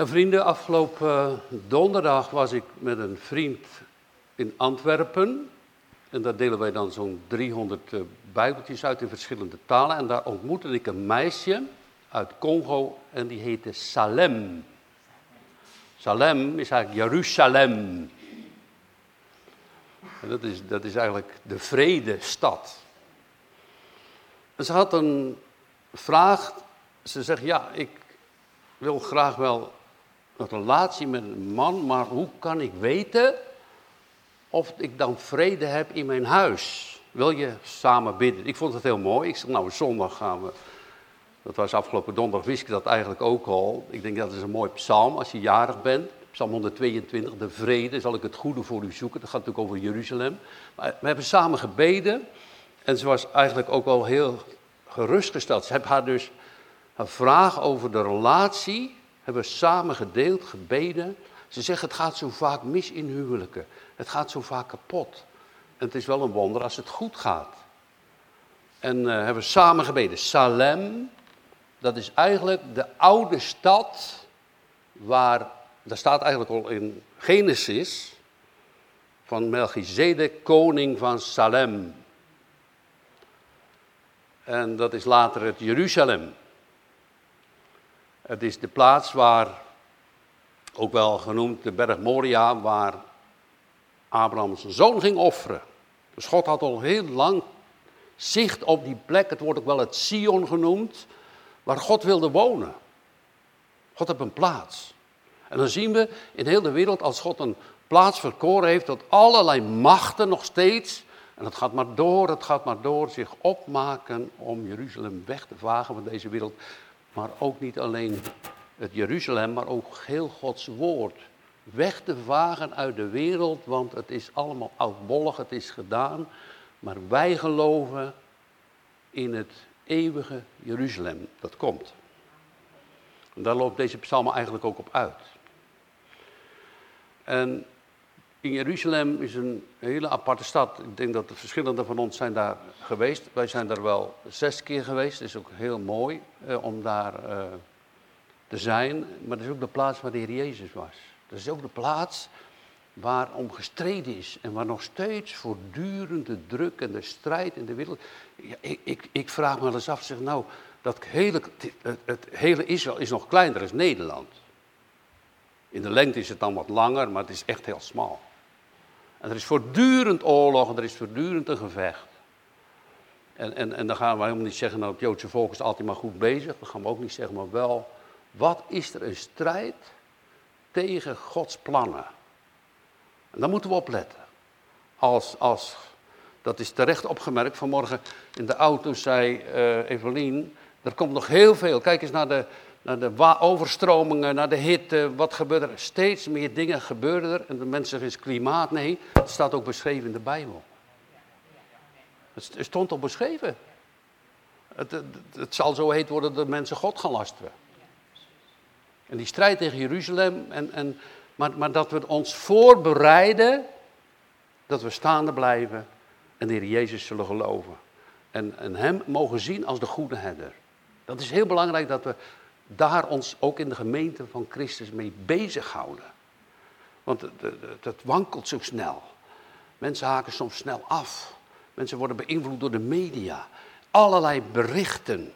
En vrienden, afgelopen donderdag was ik met een vriend in Antwerpen. En daar delen wij dan zo'n 300 uh, bijbeltjes uit in verschillende talen. En daar ontmoette ik een meisje uit Congo en die heette Salem. Salem is eigenlijk Jeruzalem. En dat is, dat is eigenlijk de vredestad. En ze had een vraag. Ze zegt, ja, ik wil graag wel een relatie met een man, maar hoe kan ik weten of ik dan vrede heb in mijn huis? Wil je samen bidden? Ik vond het heel mooi. Ik zei, nou, zondag gaan we. Dat was afgelopen donderdag, wist ik dat eigenlijk ook al. Ik denk dat is een mooi psalm als je jarig bent. Psalm 122, de vrede, zal ik het goede voor u zoeken. Dat gaat natuurlijk over Jeruzalem. Maar we hebben samen gebeden. En ze was eigenlijk ook wel heel gerustgesteld. Ze hebben haar dus een vraag over de relatie, hebben samen gedeeld, gebeden. Ze zegt, het gaat zo vaak mis in huwelijken. Het gaat zo vaak kapot. En het is wel een wonder als het goed gaat. En uh, hebben samen gebeden. Salem, dat is eigenlijk de oude stad waar, daar staat eigenlijk al in Genesis, van Melchizedek, koning van Salem. En dat is later het Jeruzalem. Het is de plaats waar, ook wel genoemd de berg Moria, waar Abraham zijn zoon ging offeren. Dus God had al heel lang zicht op die plek, het wordt ook wel het Sion genoemd, waar God wilde wonen. God heeft een plaats. En dan zien we in heel de wereld, als God een plaats verkoren heeft, dat allerlei machten nog steeds, en het gaat maar door, het gaat maar door, zich opmaken om Jeruzalem weg te vagen van deze wereld. Maar ook niet alleen het Jeruzalem, maar ook heel Gods woord weg te vagen uit de wereld, want het is allemaal oudbollig, het is gedaan. Maar wij geloven in het eeuwige Jeruzalem, dat komt. En daar loopt deze psalm eigenlijk ook op uit. En in Jeruzalem is een hele aparte stad. Ik denk dat de verschillende van ons zijn daar geweest. Wij zijn daar wel zes keer geweest. Het is ook heel mooi eh, om daar eh, te zijn. Maar het is ook de plaats waar de Heer Jezus was. Dat is ook de plaats waar om gestreden is. En waar nog steeds voortdurend de druk en de strijd in de wereld. Ja, ik, ik, ik, vraag me wel eens af, zeg nou, dat hele, het, het hele Israël is nog kleiner dan Nederland. In de lengte is het dan wat langer, maar het is echt heel smal. En er is voortdurend oorlog, er is voortdurend een gevecht. En, en, en dan gaan we helemaal niet zeggen, nou het Joodse volk is altijd maar goed bezig. Dat gaan we ook niet zeggen, maar wel, wat is er een strijd tegen Gods plannen? En daar moeten we op letten. Als, als, dat is terecht opgemerkt, vanmorgen in de auto zei uh, Evelien, er komt nog heel veel. Kijk eens naar de, naar de overstromingen, naar de hitte. Wat gebeurt er? Steeds meer dingen gebeuren er. En de mensen zeggen, klimaat? Nee, het staat ook beschreven in de Bijbel. Het stond al beschreven. Het, het, zal zo heet worden dat mensen God gaan lasteren. En die strijd tegen Jeruzalem, en, en, maar, maar dat we ons voorbereiden, dat we staande blijven en de Heer Jezus zullen geloven. En, en Hem mogen zien als de goede herder. Dat is heel belangrijk dat we daar ons ook in de gemeente van Christus mee bezighouden. Want het, wankelt zo snel. Mensen haken soms snel af. Mensen worden beïnvloed door de media. Allerlei berichten.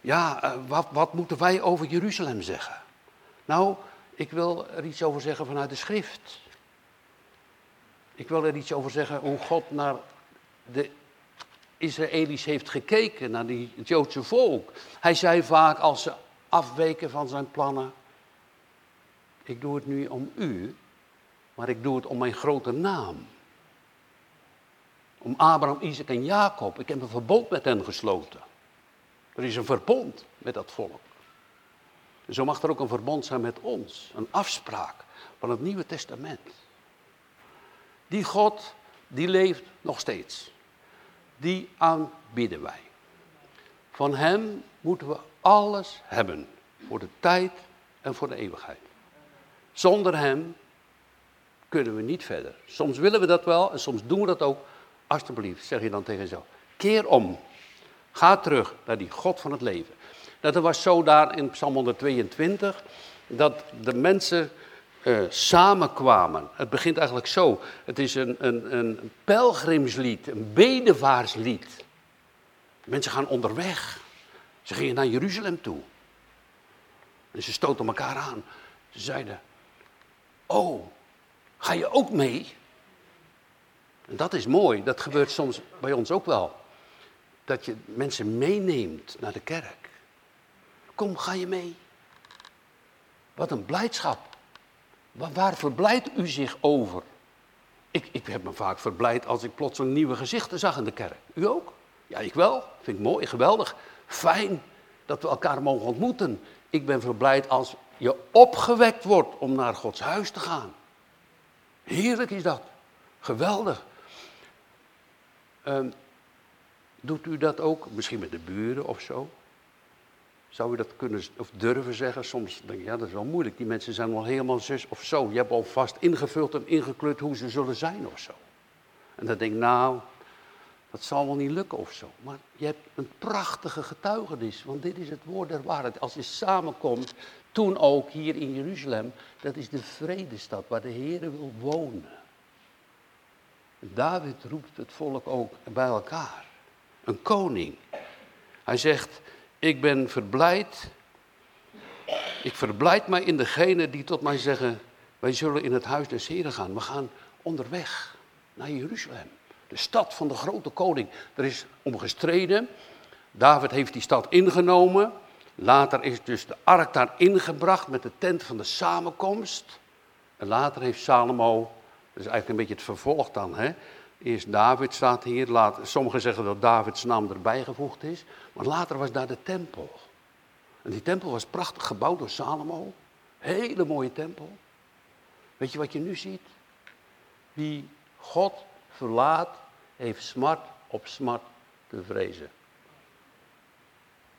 Ja, eh, wat, wat moeten wij over Jeruzalem zeggen? Nou, ik wil er iets over zeggen vanuit de schrift. Ik wil er iets over zeggen hoe God naar de Israëli's heeft gekeken, naar die, het Joodse volk. Hij zei vaak als ze afweken van zijn plannen. Ik doe het nu om u, maar ik doe het om mijn grote naam. Om Abraham, Isaac en Jacob. Ik heb een verbond met hen gesloten. Er is een verbond met dat volk. Zo mag er ook een verbond zijn met ons. Een afspraak van het Nieuwe Testament. Die God, die leeft nog steeds. Die aanbidden wij. Van Hem moeten we alles hebben. Voor de tijd en voor de eeuwigheid. Zonder Hem kunnen we niet verder. Soms willen we dat wel en soms doen we dat ook. Alsjeblieft, zeg je dan tegen jezelf. Keer om. Ga terug naar die God van het leven. Dat was zo daar in Psalm 122. dat de mensen uh, samenkwamen. Het begint eigenlijk zo. Het is een, een, een pelgrimslied, een bedevaarslied. Mensen gaan onderweg. Ze gingen naar Jeruzalem toe. En ze stoten elkaar aan. Ze zeiden, oh, ga je ook mee? En dat is mooi, dat gebeurt soms bij ons ook wel. Dat je mensen meeneemt naar de kerk. Kom, ga je mee? Wat een blijdschap. Waar verblijdt u zich over? Ik, ik heb me vaak verblijd als ik plots een nieuwe gezichten zag in de kerk. U ook? Ja, ik wel. Vind ik mooi, geweldig. Fijn dat we elkaar mogen ontmoeten. Ik ben verblijd als je opgewekt wordt om naar Gods huis te gaan. Heerlijk is dat. Geweldig. Ehm, doet u dat ook? Misschien met de buren of zo? Zou u dat kunnen of durven zeggen? Soms denk ik, ja, dat is wel moeilijk. Die mensen zijn al helemaal zus of zo. Je hebt al vast ingevuld en ingekleurd hoe ze zullen zijn of zo. En dan denk ik, nou, dat zal wel niet lukken of zo. Maar je hebt een prachtige getuigenis, want dit is het woord der waarheid. Als je samenkomt, toen ook hier in Jeruzalem, dat is de vredestad waar de Heer wil wonen. David roept het volk ook bij elkaar. Een koning. Hij zegt, ik ben verblijd. Ik verblijd mij in degene die tot mij zeggen, wij zullen in het huis des Heren gaan. We gaan onderweg naar Jeruzalem. De stad van de grote koning. Er is om gestreden. David heeft die stad ingenomen. Later is dus de ark daar ingebracht met de tent van de samenkomst. En later heeft Salomo, dat is eigenlijk een beetje het vervolg dan, hè. Eerst David staat hier, sommigen zeggen dat Davids naam erbij gevoegd is. Maar later was daar de tempel. En die tempel was prachtig gebouwd door Salomo. Hele mooie tempel. Weet je wat je nu ziet? Wie God verlaat, heeft smart op smart te vrezen.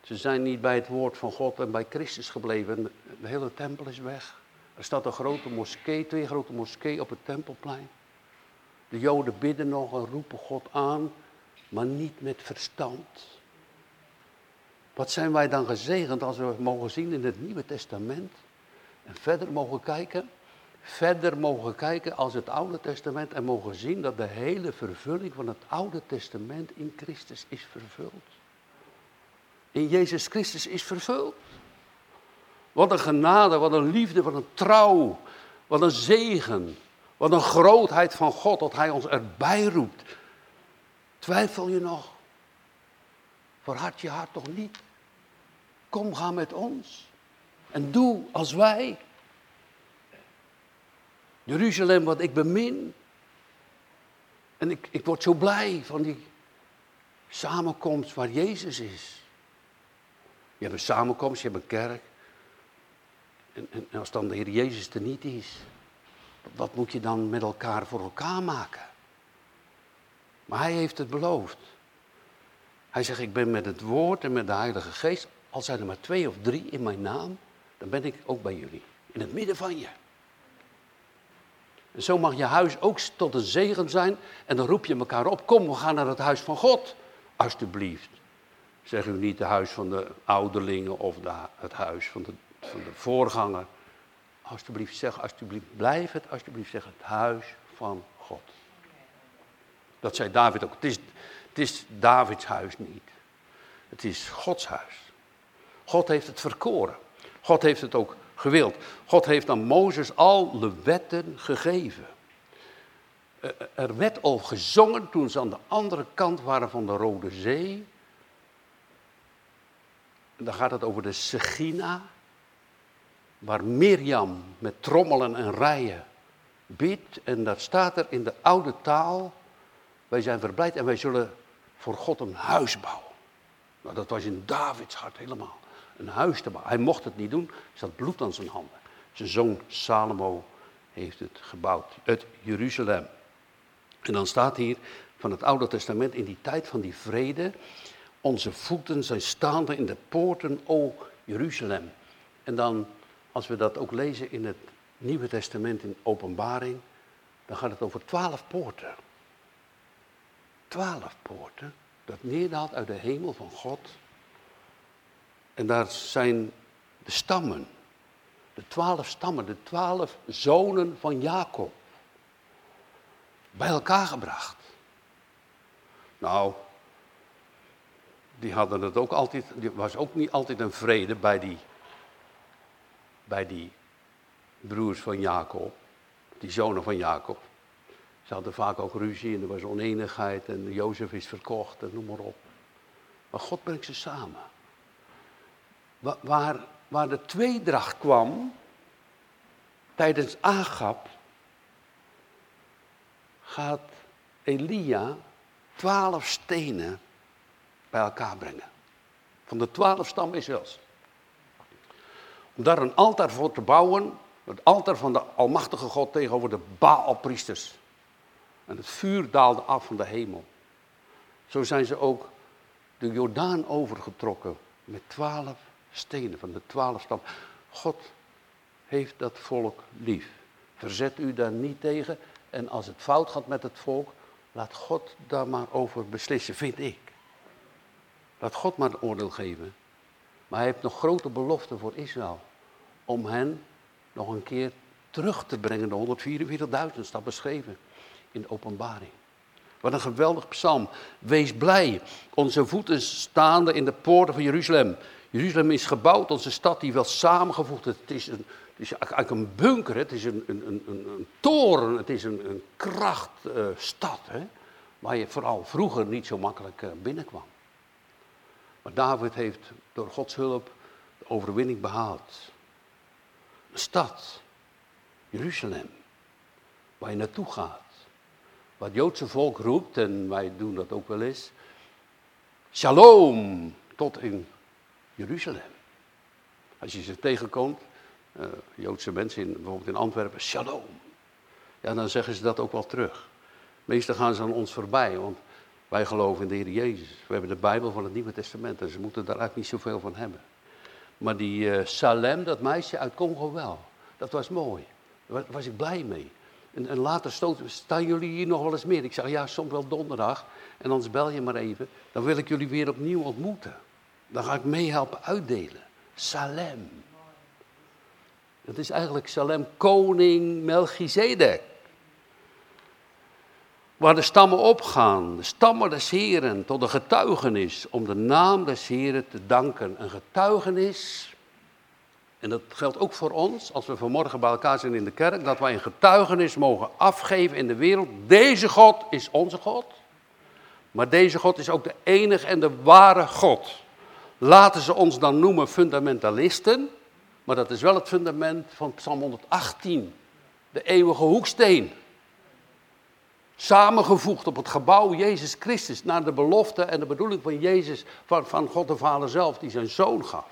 Ze zijn niet bij het woord van God en bij Christus gebleven. De hele tempel is weg. Er staat een grote moskee, twee grote moskeeën op het tempelplein. De Joden bidden nog en roepen God aan, maar niet met verstand. Wat zijn wij dan gezegend als we mogen zien in het Nieuwe Testament en verder mogen kijken? Verder mogen kijken als het Oude Testament en mogen zien dat de hele vervulling van het Oude Testament in Christus is vervuld. In Jezus Christus is vervuld. Wat een genade, wat een liefde, wat een trouw, wat een zegen, wat een grootheid van God dat Hij ons erbij roept. Twijfel je nog? Verhard je hart toch niet? Kom, ga met ons. En doe als wij. Jeruzalem, wat ik bemin. En ik, ik word zo blij van die samenkomst waar Jezus is. Je hebt een samenkomst, je hebt een kerk. En, en, en als dan de Heer Jezus er niet is, wat moet je dan met elkaar voor elkaar maken? Maar hij heeft het beloofd. Hij zegt, ik ben met het woord en met de Heilige Geest, al zijn er maar twee of drie in mijn naam, dan ben ik ook bij jullie. In het midden van je. Zo mag je huis ook tot een zegen zijn. En dan roep je elkaar op, kom, we gaan naar het huis van God. Alsjeblieft. Zeg u niet het huis van de ouderlingen of de, het huis van de, van de voorganger. Alsjeblieft, zeg alsjeblieft, blijf het alsjeblieft zeggen, het huis van God. Dat zei David ook. Het is, het is Davids huis niet. Het is Gods huis. God heeft het verkoren. God heeft het ook gewild. God heeft aan Mozes al de wetten gegeven. Er werd al gezongen toen ze aan de andere kant waren van de Rode Zee. Dan gaat het over de Segina waar Mirjam met trommelen en rijen bidt. En dat staat er in de oude taal. Wij zijn verblijd en wij zullen voor God een huis bouwen. Nou, dat was in Davids hart helemaal. Een huis te bouwen. Hij mocht het niet doen, er zat bloed aan zijn handen. Zijn zoon Salomo heeft het gebouwd, het Jeruzalem. En dan staat hier van het Oude Testament in die tijd van die vrede. Onze voeten zijn staande in de poorten, o Jeruzalem. En dan als we dat ook lezen in het Nieuwe Testament in Openbaring, dan gaat het over twaalf poorten. Twaalf poorten, dat neerdaalt uit de hemel van God. En daar zijn de stammen De twaalf stammen, de twaalf zonen van Jacob. Bij elkaar gebracht. Nou, die hadden het ook altijd, die was ook niet altijd een vrede bij die, bij die broers van Jacob, die zonen van Jacob. Ze hadden vaak ook ruzie en er was oneenigheid en Jozef is verkocht en noem maar op. Maar God brengt ze samen. Waar, waar de tweedracht kwam tijdens Agap, gaat Elia twaalf stenen bij elkaar brengen. Van de twaalf stam Israëls. Om daar een altaar voor te bouwen. Het altaar van de Almachtige God tegenover de Baalpriesters. En het vuur daalde af van de hemel. Zo zijn ze ook de Jordaan overgetrokken met twaalf stenen van de twaalf stam. God heeft dat volk lief. Verzet u daar niet tegen. En als het fout gaat met het volk, laat God daar maar over beslissen, vind ik. Laat God maar een oordeel geven. Maar hij heeft nog grote beloften voor Israël. Om hen nog een keer terug te brengen. De 144.000 staat beschreven in de openbaring. Wat een geweldig psalm. Wees blij. Onze voeten staande in de poorten van Jeruzalem. Jeruzalem is gebouwd, onze stad die wel samengevoegd is. Het is, een, het is eigenlijk een bunker, het is een, een, een, een toren, het is een, een krachtstad. Uh, waar je vooral vroeger niet zo makkelijk uh, binnenkwam. Maar David heeft door Gods hulp de overwinning behaald. Een stad, Jeruzalem, waar je naartoe gaat. Waar het Joodse volk roept, en wij doen dat ook wel eens. Shalom, tot in Jeruzalem. Als je ze tegenkomt, uh, Joodse mensen in, bijvoorbeeld in Antwerpen, shalom. Ja, dan zeggen ze dat ook wel terug. Meestal gaan ze aan ons voorbij, want wij geloven in de Heer Jezus. We hebben de Bijbel van het Nieuwe Testament en ze moeten daar eigenlijk niet zoveel van hebben. Maar die uh, Salem, dat meisje uit Congo wel. Dat was mooi. Daar was ik blij mee. En, en later stoot, staan jullie hier nog wel eens meer? Ik zeg, ja, soms wel donderdag. En anders bel je maar even. Dan wil ik jullie weer opnieuw ontmoeten. Dan ga ik meehelpen uitdelen. Salem. Dat is eigenlijk Salem, koning Melchizedek. Waar de stammen opgaan, de stammen des Heren, tot een getuigenis om de naam des Heren te danken. Een getuigenis, en dat geldt ook voor ons, als we vanmorgen bij elkaar zijn in de kerk, dat wij een getuigenis mogen afgeven in de wereld. Deze God is onze God, maar deze God is ook de enige en de ware God. Laten ze ons dan noemen fundamentalisten, maar dat is wel het fundament van Psalm 118, de eeuwige hoeksteen. Samengevoegd op het gebouw Jezus Christus, naar de belofte en de bedoeling van Jezus, van, van God de Vader zelf, die zijn zoon gaf.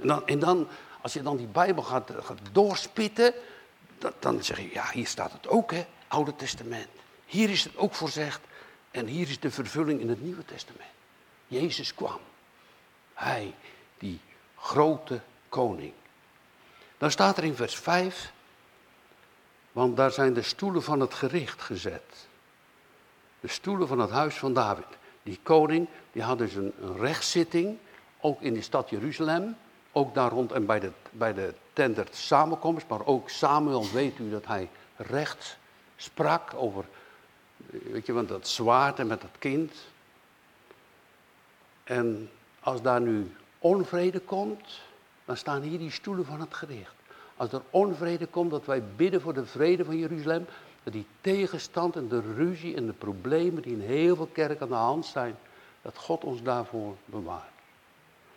En dan, en dan als je dan die Bijbel gaat, doorspitten, dan zeg je, ja, hier staat het ook, hè, Oude Testament. Hier is het ook voorzegd en hier is de vervulling in het Nieuwe Testament. Jezus kwam. Hij, die grote koning. Dan staat er in vers 5, want daar zijn de stoelen van het gericht gezet. De stoelen van het huis van David. Die koning, die had dus een, een rechtszitting, ook in de stad Jeruzalem. Ook daar rond en bij de, bij de tender samenkomst. Maar ook Samuel weet u dat hij recht sprak over, weet je, want dat zwaard en met dat kind. En als daar nu onvrede komt, dan staan hier die stoelen van het gericht. Als er onvrede komt, dat wij bidden voor de vrede van Jeruzalem, dat die tegenstand en de ruzie en de problemen die in heel veel kerken aan de hand zijn, dat God ons daarvoor bewaart.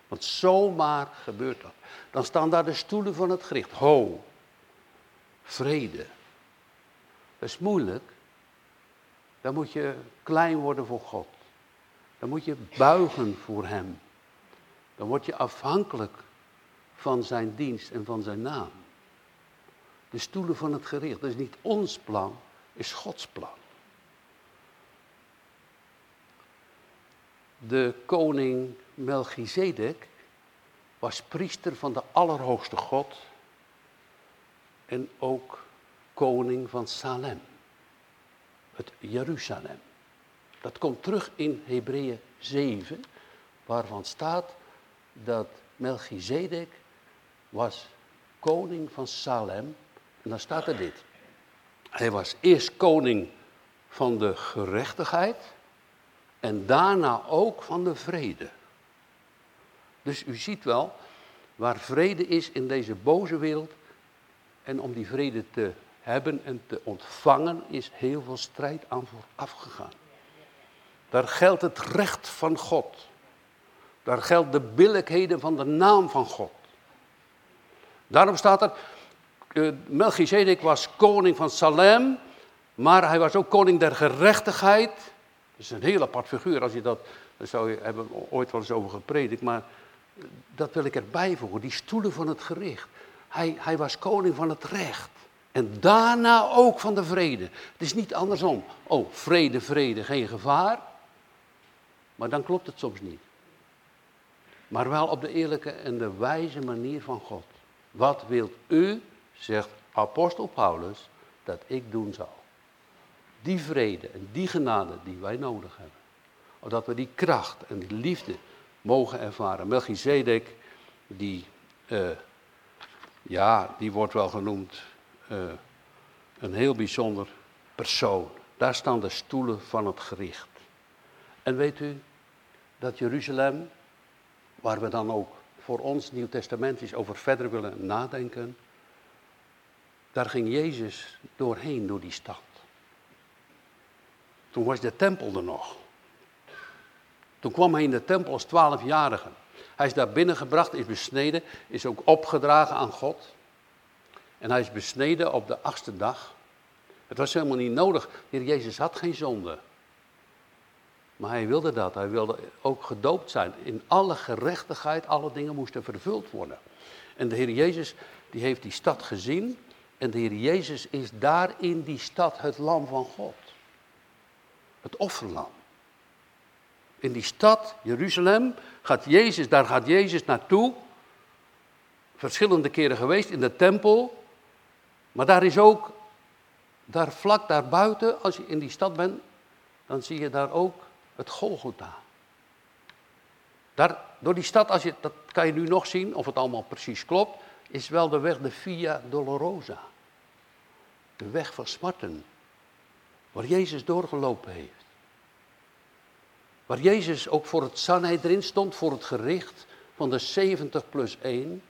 Want zomaar gebeurt dat. Dan staan daar de stoelen van het gericht. Ho, vrede. Dat is moeilijk. Dan moet je klein worden voor God. Dan moet je buigen voor Hem. Dan word je afhankelijk van zijn dienst en van zijn naam. De stoelen van het gericht, dat is niet ons plan, is Gods plan. De koning Melchizedek was priester van de Allerhoogste God en ook koning van Salem, het Jeruzalem. Dat komt terug in Hebreeën 7, waarvan staat dat Melchizedek was koning van Salem. En dan staat er dit. Hij was eerst koning van de gerechtigheid en daarna ook van de vrede. Dus u ziet wel, waar vrede is in deze boze wereld, en om die vrede te hebben en te ontvangen, is heel veel strijd aan vooraf gegaan. Daar geldt het recht van God. Daar geldt de billijkheden van de naam van God. Daarom staat er, uh, Melchizedek was koning van Salem, maar hij was ook koning der gerechtigheid. Dat is een heel apart figuur, als je dat, daar zou je hebben ooit wel eens over gepredikt, maar dat wil ik erbij voegen, die stoelen van het gericht. Hij, hij was koning van het recht. En daarna ook van de vrede. Het is niet andersom. Oh, vrede, vrede, geen gevaar. Maar dan klopt het soms niet. Maar wel op de eerlijke en de wijze manier van God. Wat wilt u, zegt apostel Paulus, dat ik doen zal? Die vrede en die genade die wij nodig hebben. Opdat we die kracht en die liefde mogen ervaren. Melchizedek, die, uh, ja, die wordt wel genoemd uh, een heel bijzonder persoon. Daar staan de stoelen van het gericht. En weet u dat Jeruzalem, waar we dan ook voor ons Nieuw Testamentisch over verder willen nadenken, daar ging Jezus doorheen, door die stad. Toen was de tempel er nog. Toen kwam hij in de tempel als twaalfjarige. Hij is daar binnengebracht, is besneden, is ook opgedragen aan God. En hij is besneden op de achtste dag. Het was helemaal niet nodig. De Jezus had geen zonde. Maar hij wilde dat. Hij wilde ook gedoopt zijn. In alle gerechtigheid, alle dingen moesten vervuld worden. En de Heer Jezus, die heeft die stad gezien. En de Heer Jezus is daar in die stad het lam van God. Het offerlam. In die stad, Jeruzalem, gaat Jezus, daar gaat Jezus naartoe. Verschillende keren geweest in de tempel. Maar daar is ook, daar vlak daarbuiten, als je in die stad bent, dan zie je daar ook het Golgotha. Daar, door die stad, als je, dat kan je nu nog zien, of het allemaal precies klopt, is wel de weg de Via Dolorosa. De weg van smarten. Waar Jezus doorgelopen heeft. Waar Jezus ook voor het Sanhedrin stond, voor het gericht van de 70 plus 1.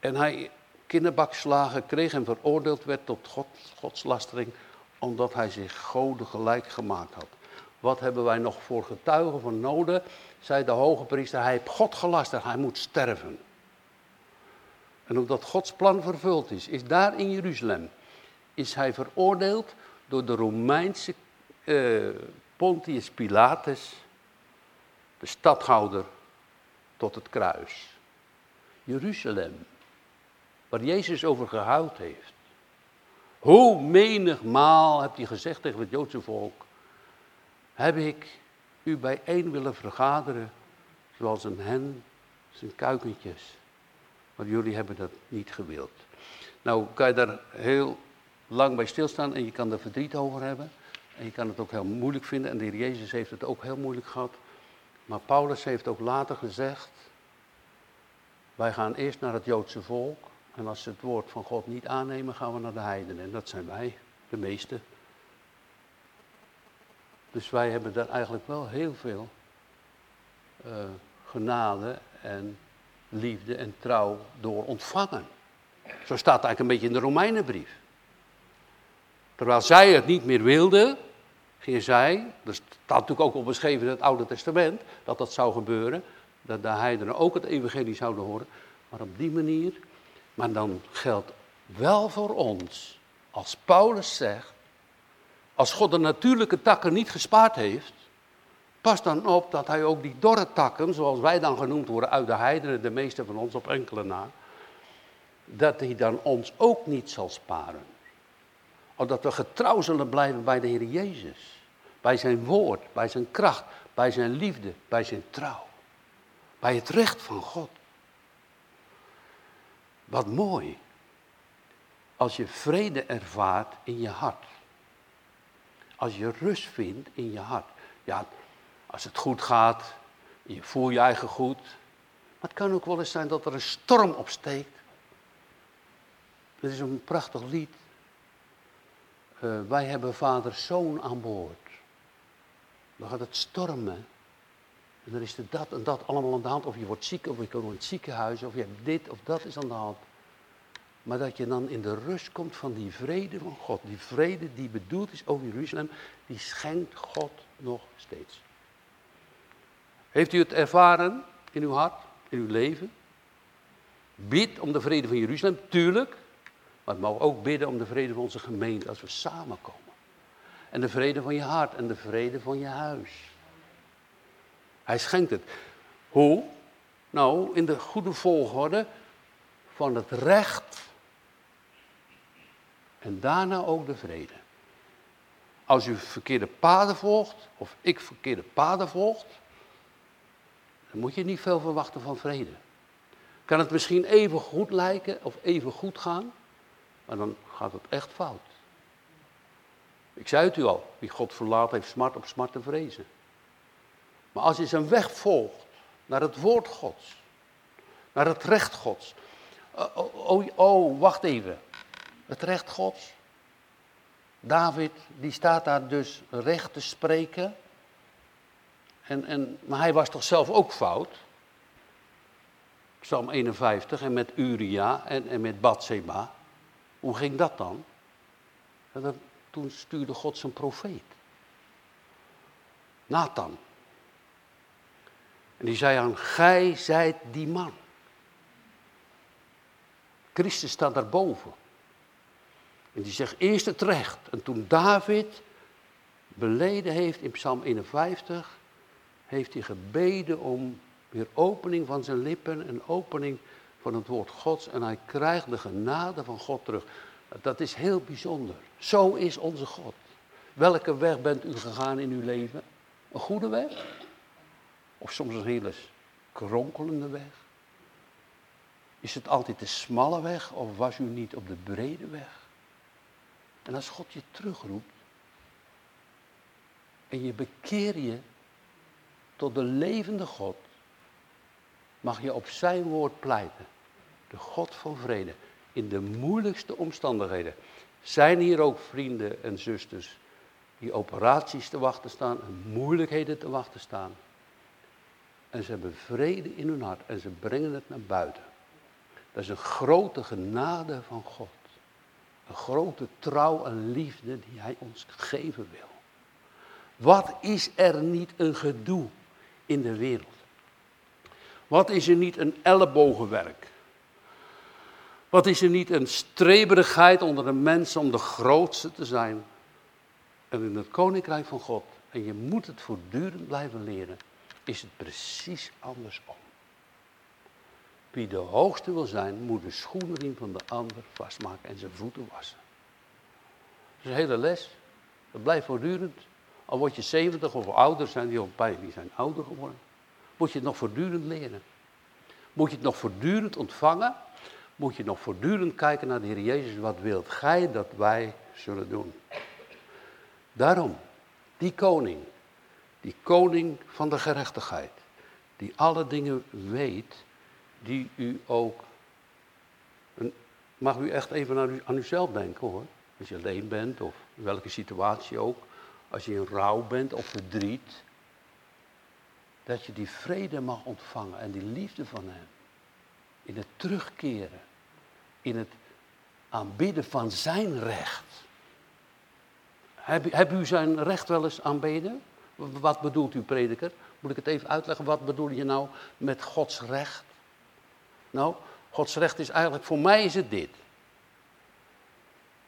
En hij kinderbakslagen kreeg en veroordeeld werd tot God, godslastering, omdat hij zich goden gelijk gemaakt had. Wat hebben wij nog voor getuigen van noden? Zei de hoge priester, hij heeft God gelasterd, hij moet sterven. En omdat Gods plan vervuld is, is daar in Jeruzalem, is hij veroordeeld door de Romeinse uh, Pontius Pilatus, de stadhouder, tot het kruis. Jeruzalem, waar Jezus over gehuild heeft. Hoe menigmaal heb hij gezegd tegen het Joodse volk, heb ik u bijeen willen vergaderen, zoals een hen zijn kuikentjes. Maar jullie hebben dat niet gewild. Nou kan je daar heel lang bij stilstaan en je kan er verdriet over hebben. En je kan het ook heel moeilijk vinden. En de heer Jezus heeft het ook heel moeilijk gehad. Maar Paulus heeft ook later gezegd, wij gaan eerst naar het Joodse volk. En als ze het woord van God niet aannemen, gaan we naar de heidenen. En dat zijn wij, de meeste. Dus wij hebben daar eigenlijk wel heel veel uh, genade en liefde en trouw door ontvangen. Zo staat het eigenlijk een beetje in de Romeinenbrief. Terwijl zij het niet meer wilden, gingen zij, er staat natuurlijk ook al beschreven in het Oude Testament, dat dat zou gebeuren, dat de heidenen ook het evangelie zouden horen. Maar op die manier, maar dan geldt wel voor ons, als Paulus zegt, als God de natuurlijke takken niet gespaard heeft, pas dan op dat hij ook die dorre takken, zoals wij dan genoemd worden uit de heidenen, de meeste van ons op enkele na, dat hij dan ons ook niet zal sparen. Omdat we getrouw zullen blijven bij de Heer Jezus. Bij zijn woord, bij zijn kracht, bij zijn liefde, bij zijn trouw. Bij het recht van God. Wat mooi. Als je vrede ervaart in je hart. Als je rust vindt in je hart. Ja, als het goed gaat, je voelt je eigen goed. Maar het kan ook wel eens zijn dat er een storm opsteekt. Het is een prachtig lied. Uh, wij hebben vader zoon aan boord. Dan gaat het stormen. En dan is er dat en dat allemaal aan de hand. Of je wordt ziek, of je komt in het ziekenhuis, of je hebt dit of dat is aan de hand. Maar dat je dan in de rust komt van die vrede van God. Die vrede die bedoeld is over Jeruzalem, die schenkt God nog steeds. Heeft u het ervaren in uw hart, in uw leven? Bid om de vrede van Jeruzalem, tuurlijk. Maar het mag ook bidden om de vrede van onze gemeente als we samenkomen. En de vrede van je hart en de vrede van je huis. Hij schenkt het. Hoe? Nou, in de goede volgorde van het recht en daarna ook de vrede. Als u verkeerde paden volgt, of ik verkeerde paden volgt, dan moet je niet veel verwachten van vrede. Kan het misschien even goed lijken of even goed gaan, maar dan gaat het echt fout. Ik zei het u al, wie God verlaat heeft smart op smart te vrezen. Maar als je zijn weg volgt naar het woord Gods, naar het recht Gods. Oh, oh, oh, oh wacht even. Het recht Gods. David, die staat daar dus recht te spreken. En, en, maar hij was toch zelf ook fout? Psalm 51 en met Uria en, en met Bathseba. Hoe ging dat dan? dan? Toen stuurde God zijn profeet. Nathan. En die zei aan, gij zijt die man. Christus staat daarboven. En die zegt eerst het recht. En toen David beleden heeft in Psalm 51, heeft hij gebeden om weer opening van zijn lippen en opening van het woord Gods. En hij krijgt de genade van God terug. Dat is heel bijzonder. Zo is onze God. Welke weg bent u gegaan in uw leven? Een goede weg? Of soms een hele kronkelende weg? Is het altijd de smalle weg of was u niet op de brede weg? En als God je terugroept en je bekeer je tot de levende God, mag je op zijn woord pleiten. De God van vrede. In de moeilijkste omstandigheden. Zijn hier ook vrienden en zusters die operaties te wachten staan en moeilijkheden te wachten staan. En ze hebben vrede in hun hart en ze brengen het naar buiten. Dat is een grote genade van God. Een grote trouw en liefde die Hij ons geven wil. Wat is er niet een gedoe in de wereld? Wat is er niet een ellebogenwerk? Wat is er niet een streberigheid onder de mensen om de grootste te zijn? En in het koninkrijk van God, en je moet het voortdurend blijven leren, is het precies andersom. Wie de hoogste wil zijn, moet de schoenriem van de ander vastmaken en zijn voeten wassen. Dat is een hele les. Dat blijft voortdurend. Al word je 70 of ouder, zijn die al bij, die zijn ouder geworden. Moet je het nog voortdurend leren. Moet je het nog voortdurend ontvangen. Moet je nog voortdurend kijken naar de Heer Jezus. Wat wilt gij dat wij zullen doen? Daarom, die koning, die koning van de gerechtigheid, die alle dingen weet, die u ook. Mag u echt even aan, u, aan uzelf denken hoor. Als je alleen bent of welke situatie ook. Als je in rouw bent of verdriet. Dat je die vrede mag ontvangen en die liefde van hem. In het terugkeren. In het aanbidden van zijn recht. Heb, heb u zijn recht wel eens aanbeden? Wat bedoelt u, prediker? Moet ik het even uitleggen? Wat bedoel je nou met Gods recht? Nou, Gods recht is eigenlijk, voor mij is het dit.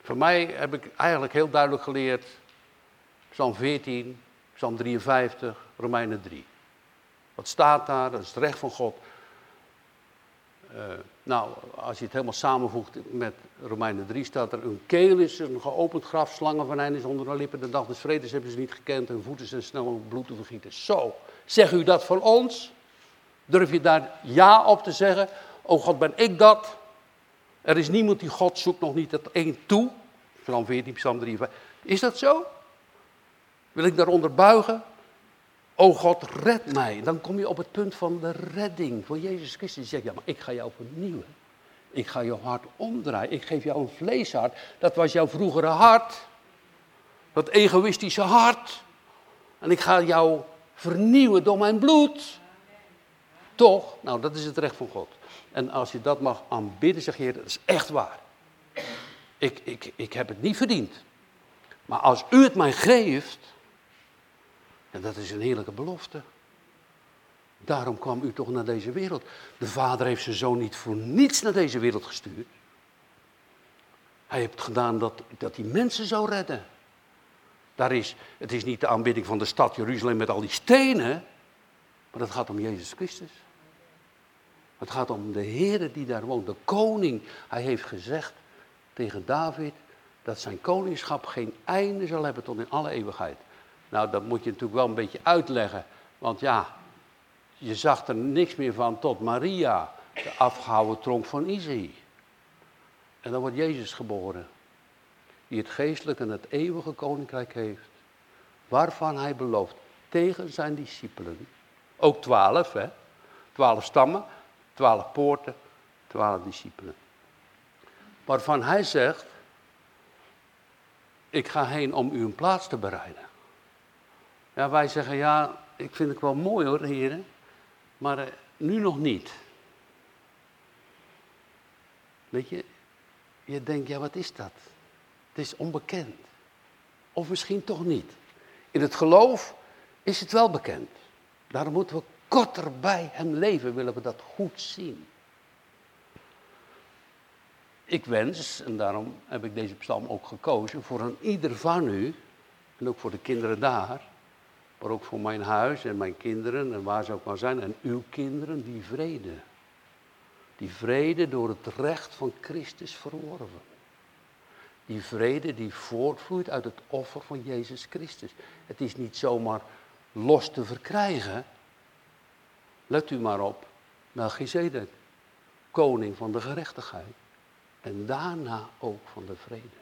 Voor mij heb ik eigenlijk heel duidelijk geleerd, Psalm 14, Psalm 53, Romeinen 3. Wat staat daar? Dat is het recht van God. Uh, nou, als je het helemaal samenvoegt met Romeinen 3 staat er, een keel is een geopend graf, slangen van is onder de lippen, de dag des vredes hebben ze niet gekend, hun voeten zijn snel om bloed te vergieten. Zo, zeg u dat van ons? Durf je daar ja op te zeggen? Oh God, ben ik dat? Er is niemand die God zoekt nog niet het één toe. Psalm 14, Psalm 3. Is dat zo? Wil ik daaronder buigen? O God, red mij. Dan kom je op het punt van de redding van Jezus Christus. Zegt, ja, maar ik ga jou vernieuwen. Ik ga je hart omdraaien. Ik geef jou een vleeshart. Dat was jouw vroegere hart. Dat egoïstische hart. En ik ga jou vernieuwen door mijn bloed. Toch? Nou, dat is het recht van God. En als je dat mag aanbidden, zeg je, dat is echt waar. Ik, ik, ik heb het niet verdiend. Maar als u het mij geeft, en dat is een heerlijke belofte. Daarom kwam u toch naar deze wereld. De vader heeft zijn zoon niet voor niets naar deze wereld gestuurd. Hij heeft gedaan dat, dat hij mensen zou redden. Daar is, het is niet de aanbidding van de stad Jeruzalem met al die stenen, maar het gaat om Jezus Christus. Het gaat om de Heer die daar woont, de koning. Hij heeft gezegd tegen David dat zijn koningschap geen einde zal hebben tot in alle eeuwigheid. Nou, dat moet je natuurlijk wel een beetje uitleggen, want ja, je zag er niks meer van tot Maria, de afgehouden tronk van Isaïe. En dan wordt Jezus geboren, die het geestelijke en het eeuwige koninkrijk heeft, waarvan hij belooft tegen zijn discipelen, ook twaalf, hè, twaalf stammen, twaalf poorten, twaalf discipelen. Waarvan hij zegt, ik ga heen om u een plaats te bereiden. Ja, wij zeggen, ja, ik vind het wel mooi hoor, heren, maar eh, nu nog niet. Weet je, je denkt, ja, wat is dat? Het is onbekend. Of misschien toch niet. In het geloof is het wel bekend. Daarom moeten we korter bij hem leven, willen we dat goed zien. Ik wens, en daarom heb ik deze psalm ook gekozen, voor een ieder van u, en ook voor de kinderen daar, maar ook voor mijn huis en mijn kinderen en waar ze ook maar zijn, en uw kinderen, die vrede. Die vrede door het recht van Christus verworven. Die vrede die voortvloeit uit het offer van Jezus Christus. Het is niet zomaar los te verkrijgen. Let u maar op, Melchizedek, koning van de gerechtigheid. En daarna ook van de vrede.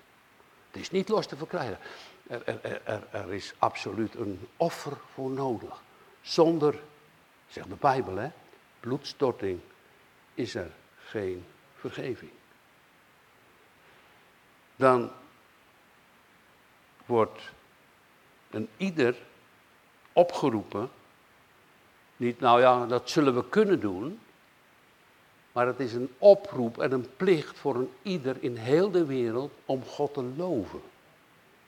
Het is niet los te verkrijgen. Er, er, er, er, is absoluut een offer voor nodig. Zonder, zegt de Bijbel, hè, bloedstorting is er geen vergeving. Dan wordt een ieder opgeroepen, niet nou ja, dat zullen we kunnen doen, maar het is een oproep en een plicht voor een ieder in heel de wereld om God te loven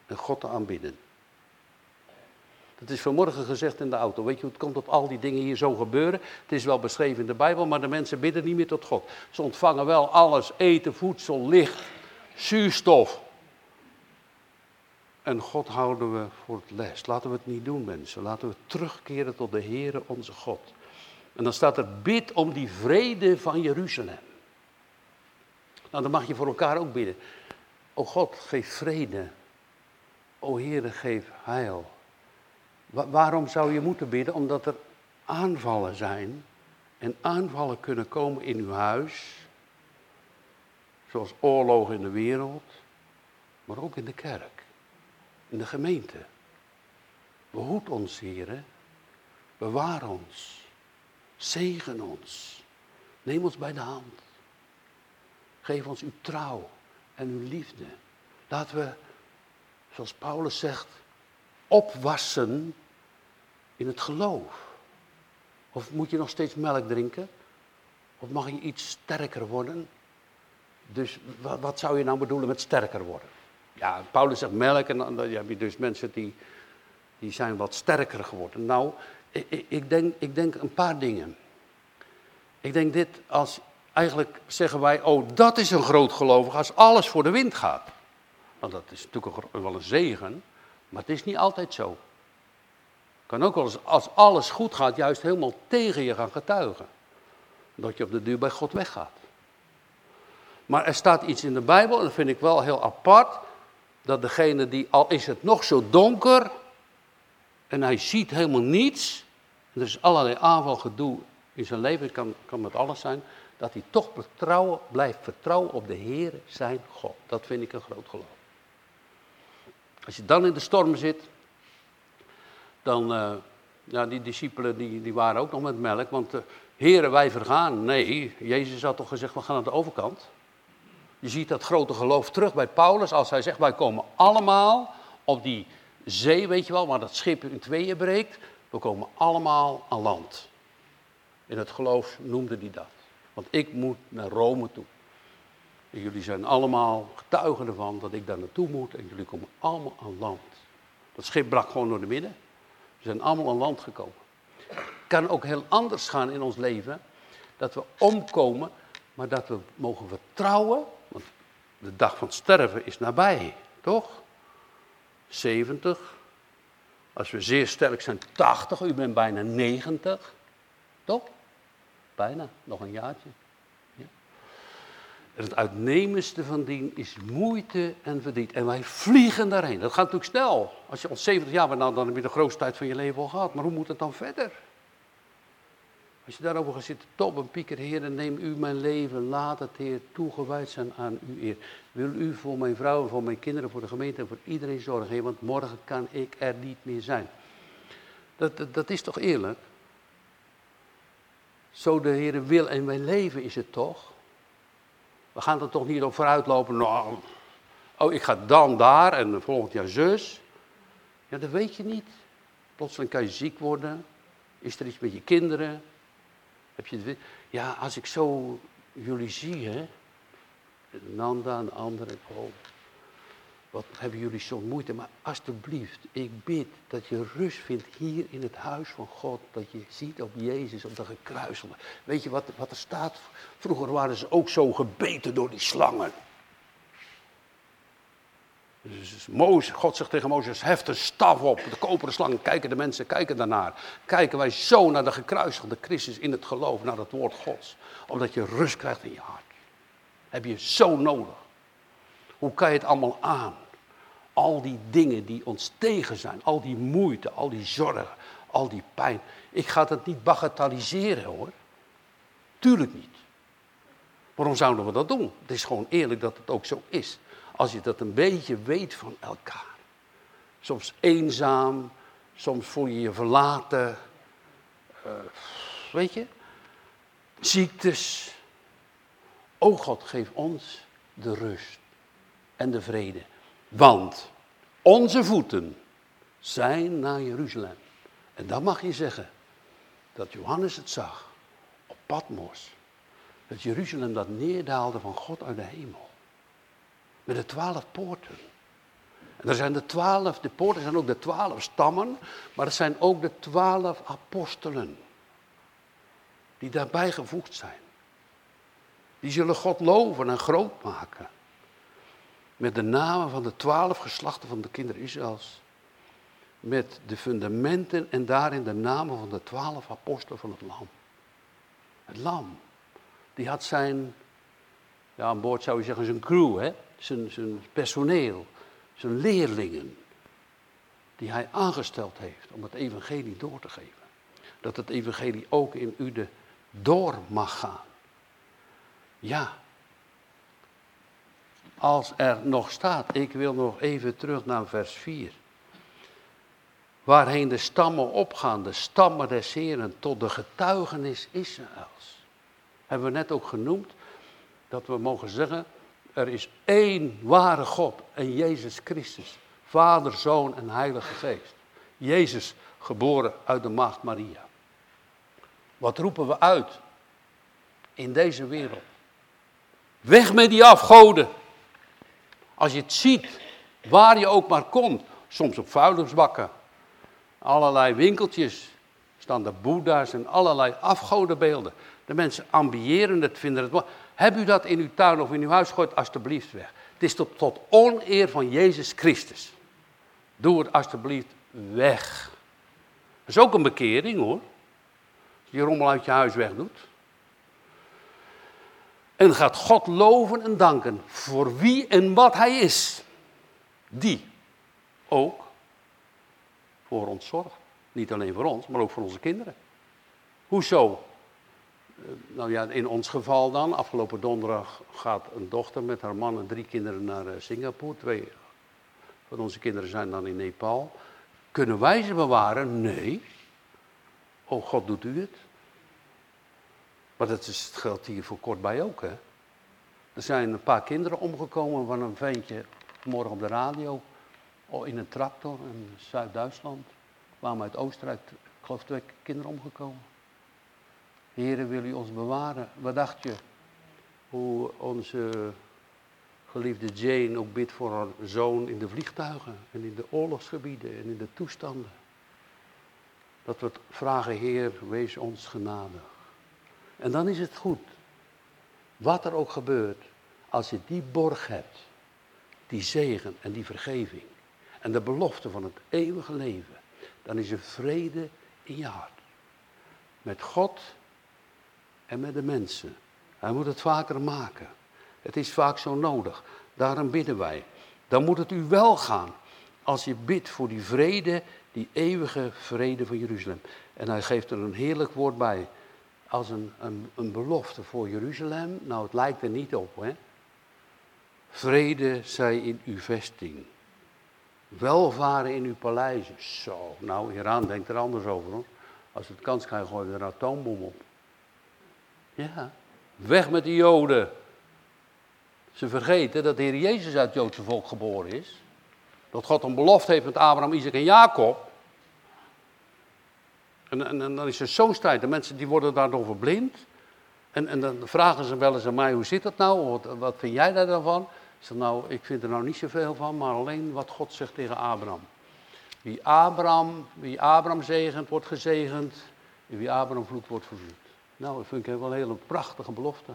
en God te aanbidden. Het is vanmorgen gezegd in de auto. Weet je het komt dat al die dingen hier zo gebeuren? Het is wel beschreven in de Bijbel, maar de mensen bidden niet meer tot God. Ze ontvangen wel alles: eten, voedsel, licht, zuurstof. En God houden we voor het les. Laten we het niet doen, mensen. Laten we terugkeren tot de Heere onze God. En dan staat er: bid om die vrede van Jeruzalem. Nou, dan mag je voor elkaar ook bidden. O God, geef vrede. O Heere, geef heil. waarom zou je moeten bidden? Omdat er aanvallen zijn. En aanvallen kunnen komen in uw huis. Zoals oorlogen in de wereld. Maar ook in de kerk. In de gemeente. Behoed ons, Heere. Bewaar ons. Zegen ons. Neem ons bij de hand. Geef ons uw trouw en uw liefde. Laten we, zoals Paulus zegt, opwassen in het geloof. Of moet je nog steeds melk drinken? Of mag je iets sterker worden? Dus wat, wat zou je nou bedoelen met sterker worden? Ja, Paulus zegt melk en dan, heb je dus mensen die, die zijn wat sterker geworden. Nou, ik, ik, denk, ik denk een paar dingen. Ik denk dit als, eigenlijk zeggen wij, oh dat is een groot gelovig als alles voor de wind gaat. Want dat is natuurlijk wel een zegen, maar het is niet altijd zo. Kan ook wel eens, als alles goed gaat, juist helemaal tegen je gaan getuigen. Dat je op de duur bij God weggaat. Maar er staat iets in de Bijbel, en dat vind ik wel heel apart, dat degene die, al is het nog zo donker, en hij ziet helemaal niets, er is allerlei aanval, gedoe in zijn leven, kan, kan met alles zijn, dat hij toch vertrouwen, blijft vertrouwen op de Heer, zijn God. Dat vind ik een groot geloof. Als je dan in de storm zit, dan, uh, ja, die discipelen die, die waren ook nog met melk, want uh, heren wij vergaan. Nee, Jezus had toch gezegd, we gaan naar de overkant. Je ziet dat grote geloof terug bij Paulus als hij zegt, wij komen allemaal op die zee, weet je wel, waar dat schip in tweeën breekt. We komen allemaal aan land. In het geloof noemde hij dat. Want ik moet naar Rome toe. En jullie zijn allemaal getuigen ervan dat ik daar naartoe moet en jullie komen allemaal aan land. Dat schip brak gewoon door de midden. We zijn allemaal aan land gekomen. Het kan ook heel anders gaan in ons leven. Dat we omkomen, maar dat we mogen vertrouwen. De dag van sterven is nabij, toch? 70. Als we zeer sterk zijn, 80. U bent bijna 90. Toch? Bijna, nog een jaartje. Ja. Het uitnemendste van dien is moeite en verdriet. En wij vliegen daarheen. Dat gaat natuurlijk snel. Als je al 70 jaar bent, dan heb je de grootste tijd van je leven al gehad. Maar hoe moet het dan verder? Als je daarover gaat zitten, top en pieker, Heer, neem u mijn leven, laat het, Heer, toegewijd zijn aan u, Heer. Wil u voor mijn vrouw, voor mijn kinderen, voor de gemeente en voor iedereen zorgen, Heer, want morgen kan ik er niet meer zijn. Dat, dat, is toch eerlijk? Zo de Heer wil en mijn leven is het toch? We gaan er toch niet op vooruitlopen, nou, oh ik ga dan daar en volgend jaar zus. Ja, dat weet je niet. Plotseling kan je ziek worden. Is er iets met je kinderen? Ja, als ik zo jullie zie, hè. Nanda en de anderen, oh, wat hebben jullie zo'n moeite. Maar alsjeblieft, ik bid dat je rust vindt hier in het huis van God. Dat je ziet op Jezus, op de gekruiselde. Weet je wat, wat er staat? Vroeger waren ze ook zo gebeten door die slangen. Dus God zegt tegen Mozes, heft een staf op, de koperen slang, kijken de mensen, kijken daarnaar. Kijken wij zo naar de gekruisigde Christus in het geloof, naar het woord Gods. Omdat je rust krijgt in je hart. Heb je zo nodig. Hoe kan je het allemaal aan? Al die dingen die ons tegen zijn, al die moeite, al die zorgen, al die pijn. Ik ga het niet bagatelliseren hoor. Tuurlijk niet. Waarom zouden we dat doen? Het is gewoon eerlijk dat het ook zo is. Als je dat een beetje weet van elkaar. Soms eenzaam, soms voel je je verlaten. Uh, weet je? Ziektes. O God, geef ons de rust en de vrede. Want onze voeten zijn naar Jeruzalem. En dan mag je zeggen dat Johannes het zag op Patmos. Dat Jeruzalem dat neerdaalde van God uit de hemel. Met de twaalf poorten. En er zijn de twaalf, de poorten zijn ook de twaalf stammen, maar het zijn ook de twaalf apostelen. Die daarbij gevoegd zijn. Die zullen God loven en groot maken. Met de namen van de twaalf geslachten van de kinderen Israëls. Met de fundamenten en daarin de namen van de twaalf apostelen van het lam. Het lam. Die had zijn, ja aan boord zou je zeggen zijn crew, hè? Zijn, personeel, zijn leerlingen, die hij aangesteld heeft om het evangelie door te geven. Dat het evangelie ook in u de door mag gaan. Ja. Als er nog staat, ik wil nog even terug naar vers 4. Waarheen de stammen opgaan, de stammen des Heren, tot de getuigenis Israëls. Hebben we net ook genoemd dat we mogen zeggen, er is één ware God en Jezus Christus. Vader, Zoon en Heilige Geest. Jezus, geboren uit de maagd Maria. Wat roepen we uit in deze wereld? Weg met die afgoden. Als je het ziet, waar je ook maar komt, soms op vuilnisbakken, allerlei winkeltjes, staan de boeddha's en allerlei afgodenbeelden. De mensen ambiëren het, vinden het. Heb u dat in uw tuin of in uw huis gegooid, alstublieft weg. Het is tot, oneer van Jezus Christus. Doe het alstublieft weg. Dat is ook een bekering hoor. Als je rommel uit je huis wegdoet. En gaat God loven en danken voor wie en wat Hij is. Die ook voor ons zorgt. Niet alleen voor ons, maar ook voor onze kinderen. Hoezo? Eh, nou ja, in ons geval dan, afgelopen donderdag gaat een dochter met haar man en drie kinderen naar eh, Singapore. Twee van onze kinderen zijn dan in Nepal. Kunnen wij ze bewaren? Nee. Oh, God doet u het. Maar dat is, geldt hier voor kort bij ook, hè. Er zijn een paar kinderen omgekomen van een ventje morgen op de radio. Oh, in een tractor in Zuid-Duitsland. Kwamen uit Oostenrijk, ik geloof twee kinderen omgekomen. Heren, wil u ons bewaren? Wat dacht je? Hoe onze geliefde Jane ook bidt voor haar zoon in de vliegtuigen en in de oorlogsgebieden en in de toestanden. Dat we vragen, Heer, wees ons genadig. En dan is het goed. Wat er ook gebeurt, als je die borg hebt, die zegen en die vergeving en de belofte van het eeuwige leven, dan is er vrede in je hart. Met God en met de mensen. Hij moet het vaker maken. Het is vaak zo nodig. Daarom bidden wij. Dan moet het u wel gaan als je bidt voor die vrede, die eeuwige vrede van Jeruzalem. En hij geeft er een heerlijk woord bij. Als een, een, een belofte voor Jeruzalem. Nou, het lijkt er niet op, hè. Vrede zij in uw vesting. Welvaren in uw paleizen. Zo, nou, Iran denkt er anders over hoor. Als het kans krijgt, gooien we er een atoombom op. Ja, weg met de Joden. Ze vergeten dat de Heer Jezus uit het Joodse volk geboren is. Dat God een belofte heeft met Abraham, Isaac en Jacob. En, dan is er zo'n strijd. De mensen die worden daardoor verblind. En, en dan vragen ze wel eens aan mij, hoe zit dat nou? Wat, wat vind jij daar dan van? Ik zeg, nou, ik vind er nou niet zoveel van, maar alleen wat God zegt tegen Abraham. Wie Abraham, wie Abraham zegent, wordt gezegend. En wie Abraham vloekt, wordt vervloekt. Nou, dat vind ik wel een hele prachtige belofte.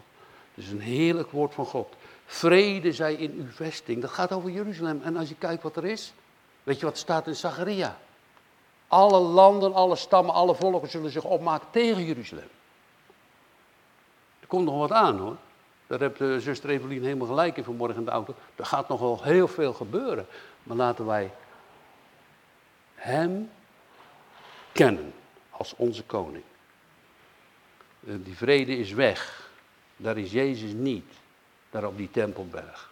Het is een heerlijk woord van God. Vrede zij in uw vesting. Dat gaat over Jeruzalem. En als je kijkt wat er is, weet je wat staat in Zacharia? Alle landen, alle stammen, alle volken zullen zich opmaken tegen Jeruzalem. Er komt nog wat aan hoor. Daar heeft de zuster Evelien helemaal gelijk in vanmorgen in de auto. Er gaat nog wel heel veel gebeuren. Maar laten wij Hem kennen als onze koning. Eh, die vrede is weg. Daar is Jezus niet. Daar op die tempelberg.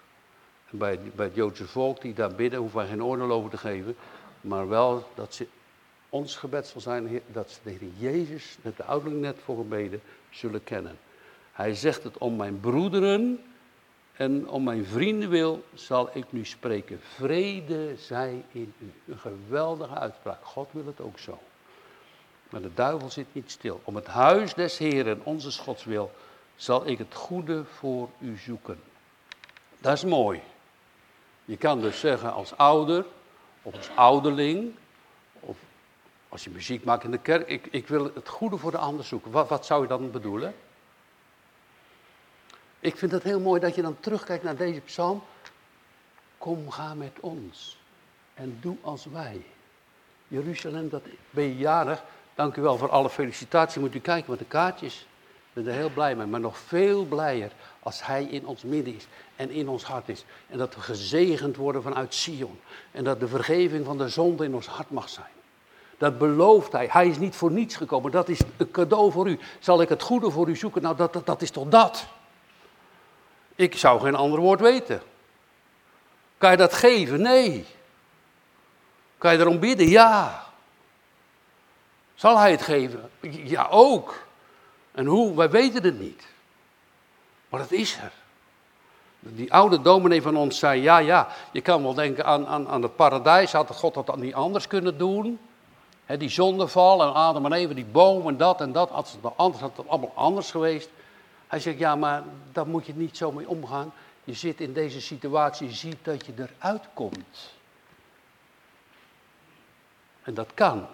En bij, bij het Joodse volk die daar bidden, hoeven wij geen oordeel over te geven. Maar wel dat ze, ons gebed zal zijn dat ze de Heer Jezus, met de ouderling net voor gebeden, zullen kennen. Hij zegt het om mijn broederen en om mijn vrienden wil, zal ik nu spreken. Vrede zij in u. Een geweldige uitspraak. God wil het ook zo. Maar de duivel zit niet stil. Om het huis des Heeren, onze Gods wil, zal ik het goede voor u zoeken. Dat is mooi. Je kan dus zeggen als ouder, of als ouderling, of als je muziek maakt in de kerk, ik, ik wil het goede voor de ander zoeken. Wat, wat zou je dan bedoelen? Ik vind het heel mooi dat je dan terugkijkt naar deze psalm. Kom, ga met ons en doe als wij. Jeruzalem, dat ben je jarig. Dank u wel voor alle felicitaties. Moet u kijken met de kaartjes. Ik ben er heel blij mee. Maar nog veel blijer als Hij in ons midden is en in ons hart is. En dat we gezegend worden vanuit Sion. En dat de vergeving van de zonde in ons hart mag zijn. Dat belooft Hij. Hij is niet voor niets gekomen. Dat is een cadeau voor u. Zal ik het goede voor u zoeken? Nou, dat, dat, dat is toch dat? Ik zou geen ander woord weten. Kan je dat geven? Nee. Kan je erom bidden? Ja. Zal hij het geven? Ja, ook. En hoe? Wij weten het niet. Maar het is er. Die oude dominee van ons zei, ja, ja, je kan wel denken aan, aan, aan het paradijs. Had God dat dan niet anders kunnen doen? Die zondeval en Adam en Eva, die boom en dat en dat. Had het anders, had het allemaal anders geweest. Hij zegt, ja, maar daar moet je niet zo mee omgaan. Je zit in deze situatie, je ziet dat je eruit komt. En dat kan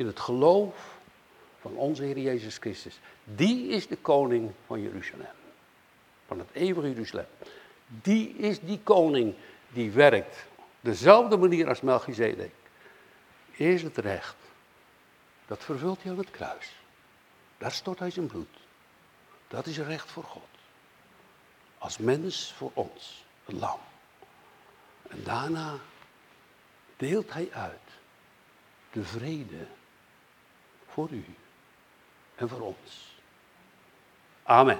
in het geloof van onze Heer Jezus Christus. Die is de koning van Jeruzalem. Van het eeuwige Jeruzalem. Die is die koning die werkt. Dezelfde manier als Melchizedek. Is het recht. Dat vervult hij aan het kruis. Daar stort hij zijn bloed. Dat is recht voor God. Als mens voor ons, een lam. En daarna deelt hij uit de vrede voor u en voor ons. Amen.